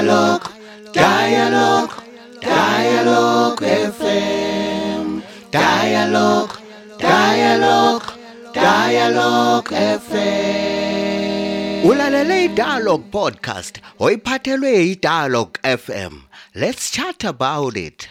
Dialogue, Dialogue, Dialogue FM. Dialogue, Dialogue, Dialogue FM. Ulalele iDialogue podcast oyiphathelwe iDialogue FM. Let's chat about it.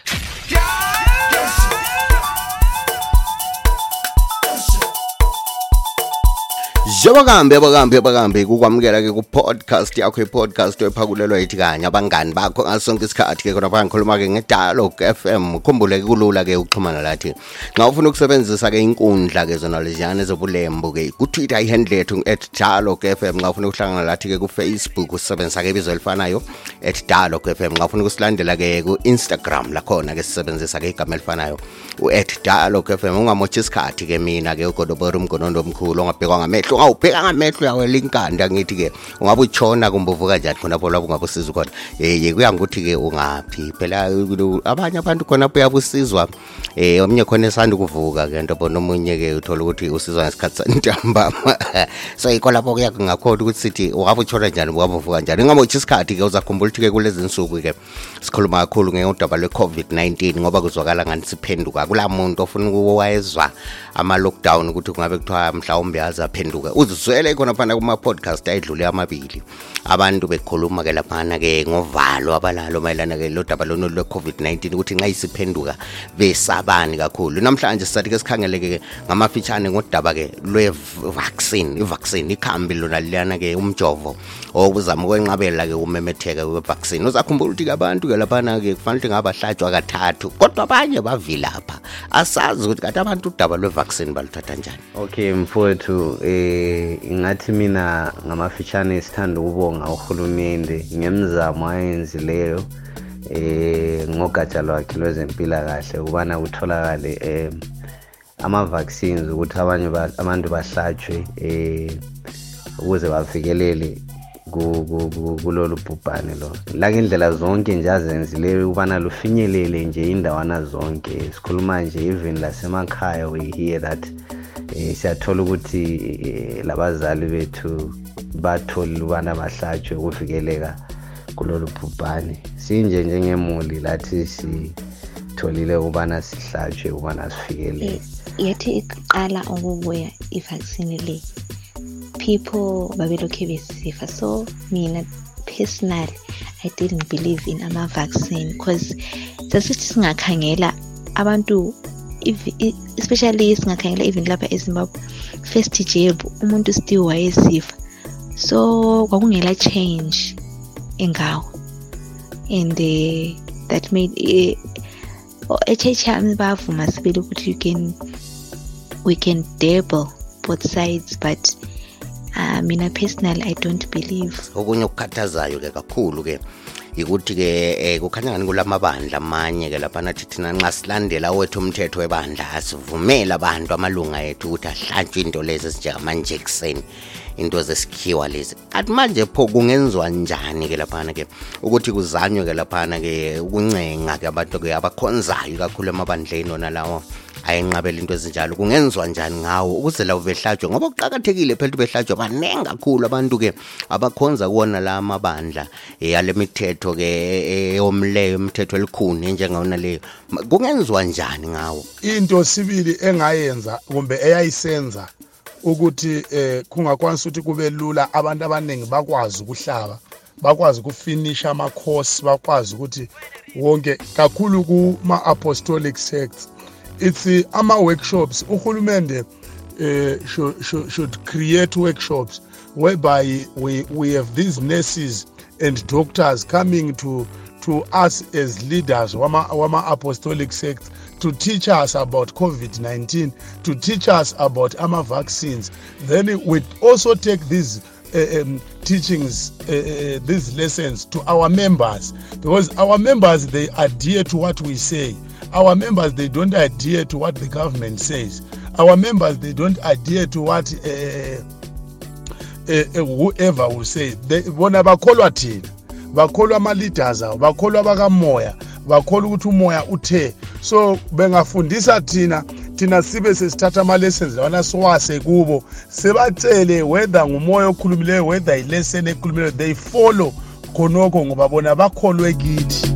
njengokambe abakambe abakambe kukwamukela-ke ku-podcast yakho i-podcast ephakulelwa yithi kanye. Abangani bakho ngaso sonke isikhathi-ke khona phakathi ngikhuluma-ke ngedialog f m. Khumbule-ke kulula-ke ukuxhumana lathi. Nga ufuna ukusebenzisa-ke inkundla-ke zona leziyana ezobulembu-ke kutwitter ihandle yethu at dialog f m. Nxa ufuna ukuhlangana lathi-ke kufacebook usisebenzisa-ke ibizo elifanayo at dialog f m. Ufuna ukusilandela-ke ku-instagram lakhona-ke sisebenzisa-ke igama elifanayo u-at dialog f m. Ungamotsha isikhathi-ke mina-ke ugodobora umgonondo omkhulu ongabhekwa ngamehlo ungawubheka ngamehlo yawe linkanda ngithi ke ungabe utshona kumbe uvuka njani khonapho lapho ungabe usiza khona? Eh kuya ngokuthi ke ungaphi? Phela abanye abantu khonapho uyabusizwa eh omnye khona esanda ukuvuka ke nto bona omunye ke uthola ukuthi usizwa ngesikhathi santambama so yikho lapho kuya ngakhona ukuthi sithi ungabe utshona njani ungabe uvuka njani? Ngamothi isikhathi ke uzakhumbula ukuthi ke kulezi nsuku ke sikhuluma kakhulu ngodaba lwe-covid-19 ngoba kuzwakala ngani siphenduka. Kulaa muntu ofuna ukuwayezwa ama-lockdown ukuthi kungabe kuthiwa mhlawumbe yaze aphenduka. Uzizwele khona phana kuma-podcast ayedlule amabili. Abantu bekhuluma ke laphana ke ngovalo abalalo mayelana ke lodaba lono lwe-covid-19 ukuthi nxa isiphenduka besabani kakhulu. Namhlanje sisathi ke sikhangeleke ke ngamafitshane ngodaba ke lwe-vaccine. I-vaccine ikhambi lona liyana ke umjovo okuzama ukwenqabela ke umemetheka kwe-vaccine. Uzakhumbula ukuthi ke abantu ke laphana ke kufanele ukuthi ngabahlatshwa kathathu kodwa abanye bavilapha asazi ukuthi kati abantu udaba lwe-vaccine baluthatha njani. Okay mfowethu eh ingathi mina ngamafitshane sithanda ukubonga uhulumende ngemizamo ayenzileyo eh ngogatsha lwakhe lwezempilakahle ukubana kutholakale eh ama-vaccines ukuthi abanye ba- abantu bahlatshwe eh ukuze bavikelele ku- ku- ku- kulolu bhubhane lo langendlela zonke nje azenzileyo ukubana lufinyelele nje indawana zonke. Sikhuluma nje even lasemakhaya we hear that siyathola ukuthi eh, labazali bethu batholile ukubana bahlatshwe ukuvikeleka kulolu bhubhane. Sinje njengemuli lathi sitholile ukubana sihlatshwe ukubana sivikeleke yathi iqala ukubuya i-vaccine le. People babelokhe besifa so mina personally i didn't believe in ama-vaccine because sasithi singakhangela abantu especially singakhangela even lapha ezimbabwe first jab umuntu still wayesifa so kwakungela change engawo. And uh, that made uh, HHM bavuma sibili ukuthi you can we can dabble both sides but uh, mina personally i don't believe. Okunye okukhathazayo ke kakhulu ke ikuthi ke eh, kukhanya ngani kulamabandla amanye ke laphana thi thina nxa silandela wethu umthetho webandla asivumela abantu amalunga ethu ukuthi ahlatshwe into lezi ezinjengamanjekiseni into zesikhiwa lezi. Athi manje pho kungenziwa njani ke laphana ke? Ukuthi kuzanywe ke laphana ke ukuncenga ke abantu ke abakhonzayo kakhulu emabandleni ona lawo ayenqabela into ezinjalo. Kungenziwa njani ngawo ukuze lawo behlatshwe? Ngoba kuqakathekile phela ukuthi behlatshwe. Baningi kakhulu abantu ke abakhonza kuwona la amabandla eh, yale mithetho ke eyomleyo imithetho elikhuni enjengawona leyo. Kungenziwa njani ngawo? Into sibili engayenza kumbe eyayisenza ukuthi eh kungakwanisa ukuthi kube lula abantu abaningi bakwazi ukuhlaba bakwazi ukufinisha ama-course bakwazi ukuthi wonke kakhulu kuma-apostolic sects it's uh, ama-workshops uhulumende uh, should, should, should create workshops whereby we, we have these nurses and doctors coming to to us as leaders wama, wama apostolic sect to teach us about covid-19 to teach us about ama vaccines. Then we also take these uh, um, teachings uh, uh, these lessons to our members because our members they adhere to what we say our members they don't adhere to what the government says. Our members they don't adhere to what uh, uh, whoever will say. Bona bakholwa thina. Bakholwa ama-leaders abo bakholwa bakamoya bakholwa ukuthi umoya uthe. So bengafundisa thina thina sibe sesithatha ama-lessons lawana siwase kubo. Sebatshele whether ngumoya okhulumileyo whether yilesson ekhulumileyo they follow khonokho ngoba bona bakholwe kithi.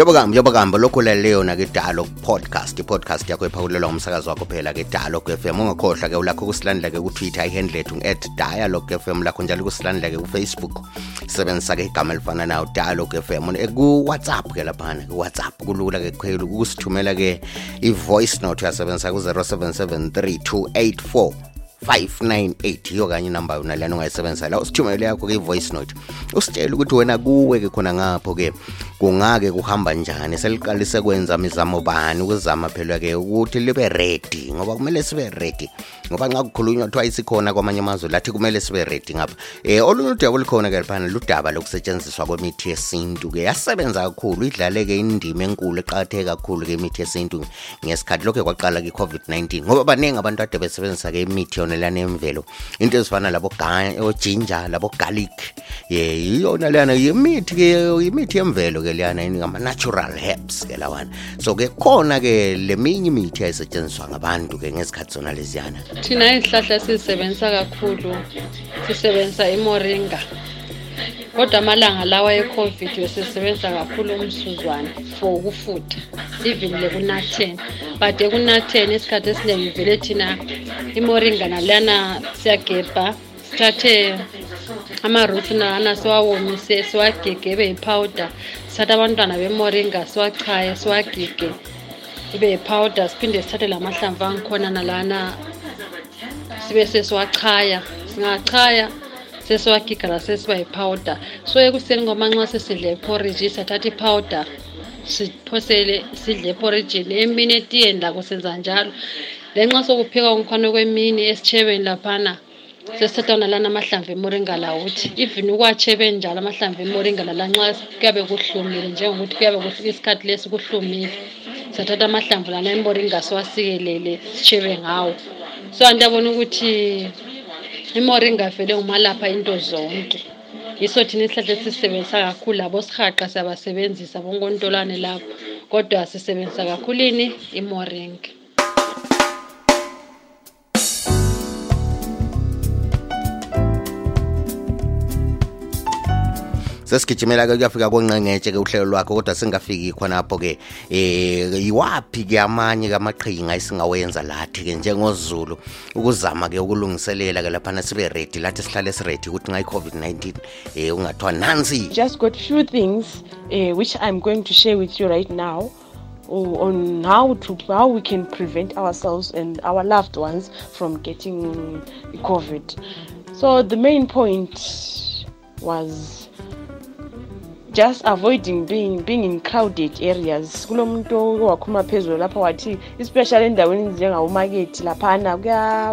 Yebo kambe yebo kambe lokho leleyo na ke Dialogue podcast i-podcast yakho ephawulelwa umsakazi wakho phela ke Dialogue FM ungakhohlwa ke ulakho kusilandela ke ku Twitter ihandle lethu @dialogue FM lakho njalo kusilandela ke ku Facebook sebenzisa ke igama elifana nayo Dialogue FM ku WhatsApp ke lapha ke WhatsApp kulula ke khwela ukusithumela ke i-voice note uyasebenzisa ku 0773284598 iyo kanye inamba yona lena ungayisebenzisa la usithumele yakho ke voice note. Usitshela ukuthi wena kuwe ke khona ngapho ke kungake kuhamba njani? Seliqalise kwenza mizamo bani? Ukuzama phela ke ukuthi libe ready ngoba kumele sibe ready. Ngoba nxa kukhulunywa kuthiwa isikhona kwamanye amazwe lathi kumele sibe ready ngapha. Eh olunye udaba olukhona ke liphana ludaba lokusetshenziswa kwemithi yesintu ke yasebenza kakhulu idlaleke indima enkulu eqakatheke kakhulu ke imithi yesintu ngesikhathi. Lokhu kwaqala ke covid-19 ngoba baningi abantu ade besebenzisa ke imithi yona lana yemvelo into ezifana labo ginger labo garlic ye yiyona leyana yimithi ke imithi yemvelo ke lana ngama natural herbs ke lawana. So ke khona ke leminye imithi ayisetshenziswa ngabantu ke ngesikhathi zona leziyana. Thina izihlahla sizisebenzisa kakhulu. Sisebenzisa imoringa. Kodwa amalanga lawa e-covid besisebenzisa kakhulu umsuzwane for ukufutha even lekunatheni but ekunatheni isikhathi esiningi vele thina imoringa nalana siyagebha sithathe ama-roots nalana siwawomise siwagege ebe yipowder sithathe abantwana bemoringa siwachaye siwagige ibe yipowder siphinde sithathe la mahlamvu angikhona nalana sibe sesiwachaya. Singachaya sesiwagiga la sesiba yipowder. So ekuseni ngoba nxa sesidle iporridge sathatha ipowder siphosele sidle eporijini emini etiyeni lako senza njalo. Lenxa sokupheka umkhwana kwemini esitshebeni laphana sesithatha nalana amahlamvu emoringa lawuthi even ukuwatshebe njalo amahlamvu emoringa lala nxa kuyabe kuhlumile njengokuthi kuyabe isikhathi lesi kuhlumile. Sathatha amahlamvu lana emoringa siwasikelele sitshebe ngawo. So andiyabona ukuthi imoringa vele ngumalapha into zonke. Yiso thina isihlahla esisisebenzisa kakhulu labo sihaqa siyabasebenzisa bonke ontolwane lapho kodwa sisebenzisa kakhulu ini imoringa. Sesigijimela ke kuyafika konqengetshe ke uhlelo lwakho kodwa singafiki khonapho ke eh yiwaphi ke amanye kamaqhinga esingawenza lathi ke njengozulu ukuzama ke ukulungiselela ke lapha sibe ready lathi sihlale si ready ukuthi ngai covid-19 eh ungathiwa nansi just got few things uh, which I'm going to share with you right now on how to how we can prevent ourselves and our loved ones from getting COVID. So the main point was just avoiding being being in crowded areas. Kulomuntu wakhuluma phezulu lapha wathi especially endaweni ezinjengawomakethi laphana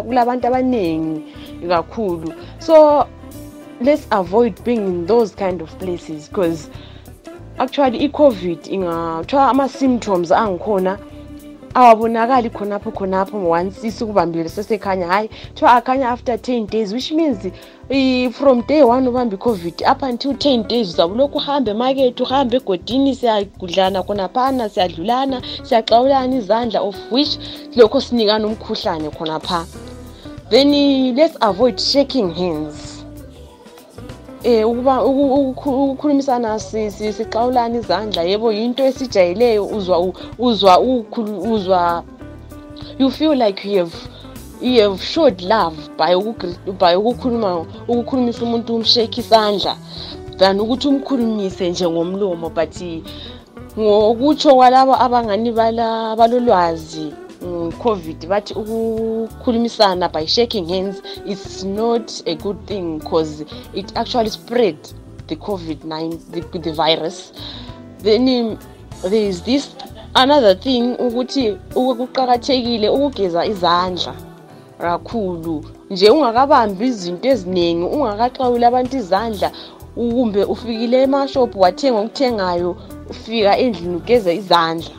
kulabantu abaningi kakhulu. So let's avoid being in those kind of places because actually i-covid ingathiwa ama-symptoms angikhona awabonakali khonapho khonapho once isikubambile sesekhanya. Hayi kuthiwa akhanya after 10 days which means from day one ubambe i-covid up until 10 days uzabe ulokhu uhambe emakethe uhambe egodini siyagudlana khonaphana siyadlulana siyaxawulana izandla of which lokho sinikana umkhuhlane khonapha. Then let's avoid shaking hands eh ukuba uku- ukhu- ukukhulumisana si- si- sixawulana izandla yebo yinto esijayileyo uzwa uzwa uzwa you feel like you have you have showed love by by ukukhuluma ukukhulumisa umuntu umshake isandla than ukuthi umkhulumise nje ngomlomo but ngokutsho kwalabo abangani balolwazi covid bathi ukukhulumisana by shaking hands is not a good thing because it actually spread the covid-19 the, the virus. Then there is this another thing ukuthi ukuqakathekile ukugeza izandla kakhulu. Nje ungakabambi izinto eziningi ungakaxawuli abantu izandla kumbe ufikile emashophu wathenga okuthengayo ufika endlini ugeze izandla.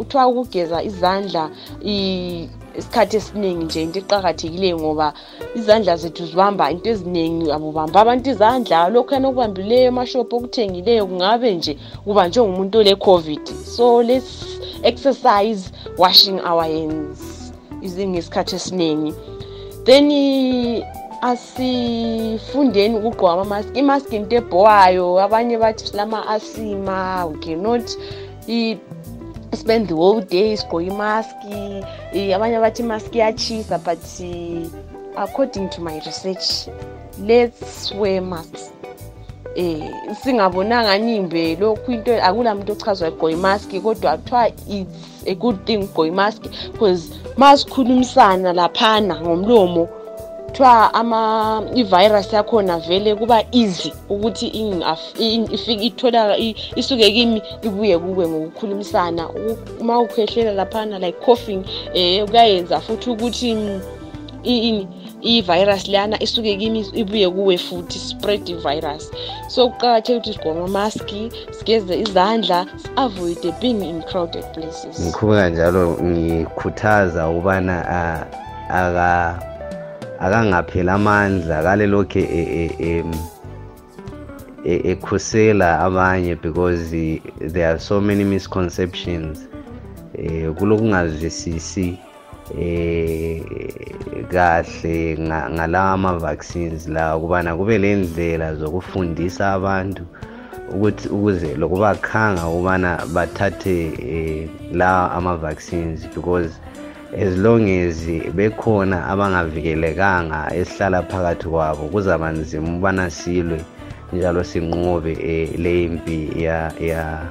Uthiwa ukugeza izandla isikhathi esiningi nje into eqakathekileyo ngoba izandla zethu zibamba into eziningi abubamba abantu izandla. Lokhuyana okubambileyo emashophu okuthengileyo kungabe nje ubanjwe ngumuntu ole-covid. So let's exercise washing our hands ngesikhathi esiningi. Then asifundeni ukugqoka amamaski imaski into ebhowayo. Abanye bathi silama-asima we cannot spend the whole day sigqoke imaski abanye bathi imaski iyachisa but according to my research let's wear masks. Eh singabonanga nimbe lokhu into akula muntu ochazwa egqoka imask kodwa kuthiwa it's a good thing ugqoka imask because masikhulumisana laphana ngomlomo. Kuthiwa ama i-virus yakhona vele kuba easy ukuthi ithola isuke kimi ibuye kuwe ngokukhulumisana. Uma ukhwehlela laphana like coughing eh kuyayenza futhi ukuthi ini i-virus lana isuke kimi ibuye kuwe futhi spread i-virus. So kuqakathekile ukuthi sigqoke amamaski sigeze izandla si-avoide being in crowded places. Ngikhubeka njalo ngikhuthaza ukubana aka akangapheli amandla akale lokhe ekhusela abanye because there are so many misconceptions eh kulokungazwisisi eh kahle ngalawa ama vaccines la kubana kube lendlela zokufundisa abantu ukuthi ukuze lokubakhanga ukubana bathathe la ama vaccines because as long as bekhona abangavikelekanga esihlala phakathi kwabo kuzaba nzima ubana silwe njalo sinqobe le mpi ya ya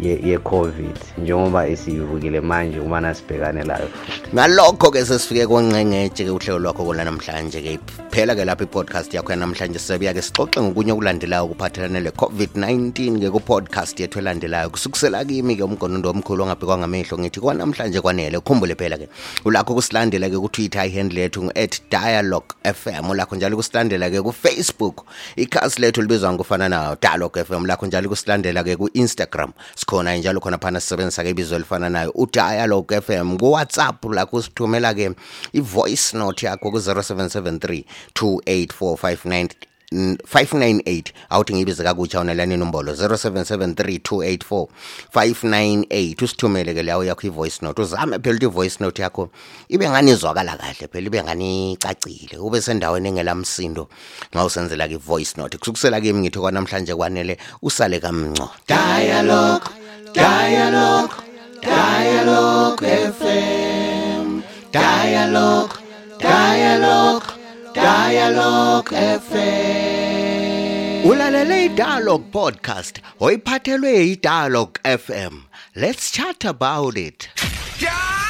ye-covid njengoba isivukile manje ukubana sibhekane layo. Ngalokho-ke sesifike konqengetshe-ke uhlelo lwakho kolanamhlanje-ke phela-ke lapho i-podcast yakho yanamhlanje sisebuya-ke sixoxe ngokunye okulandelayo kuphathelane le-covid-19-ke ku-podcast yethu elandelayo. Kusukusela kimi-ke umgonondo omkhulu ongabhekwa ngamehlo ngithi kwanamhlanje kwanele. Ukhumbule phela-ke ulakho kusilandela-ke kutwitter ihandle yethu ngu-at dialogue fm ulakho njalo kusilandela-ke kufacebook ikhasi lethu libizwa ngokufana nayo dialogue fm lakho njalo kusilandela-ke ku-instagram sikhona njalo khona phana sisebenzisa-ke ibizo elifana nayo. Udialogue f m kuwhatsapp lakho usithumela-ke i-voice note yakho ku-0773 284 598 awuthi ngiyibize kakutsha unalani inombolo 0773284598 usithumele-ke lawo yakho i-voice note uzame phela ukuthi i-voice note yakho ibe ngani izwakala kahle phela ibe ngani icacile ube sendaweni engelamsindo nxa usenzela-ke i-voice note. Kusukusela kimi ngithi kwanamhlanje kwanele usale kamnco dialogue dialogue dialogue fm dialogue dialogue Dialogue FM Ulalele iDialogue podcast oyiphathelwe iDialogue FM Let's chat about it. Yeah!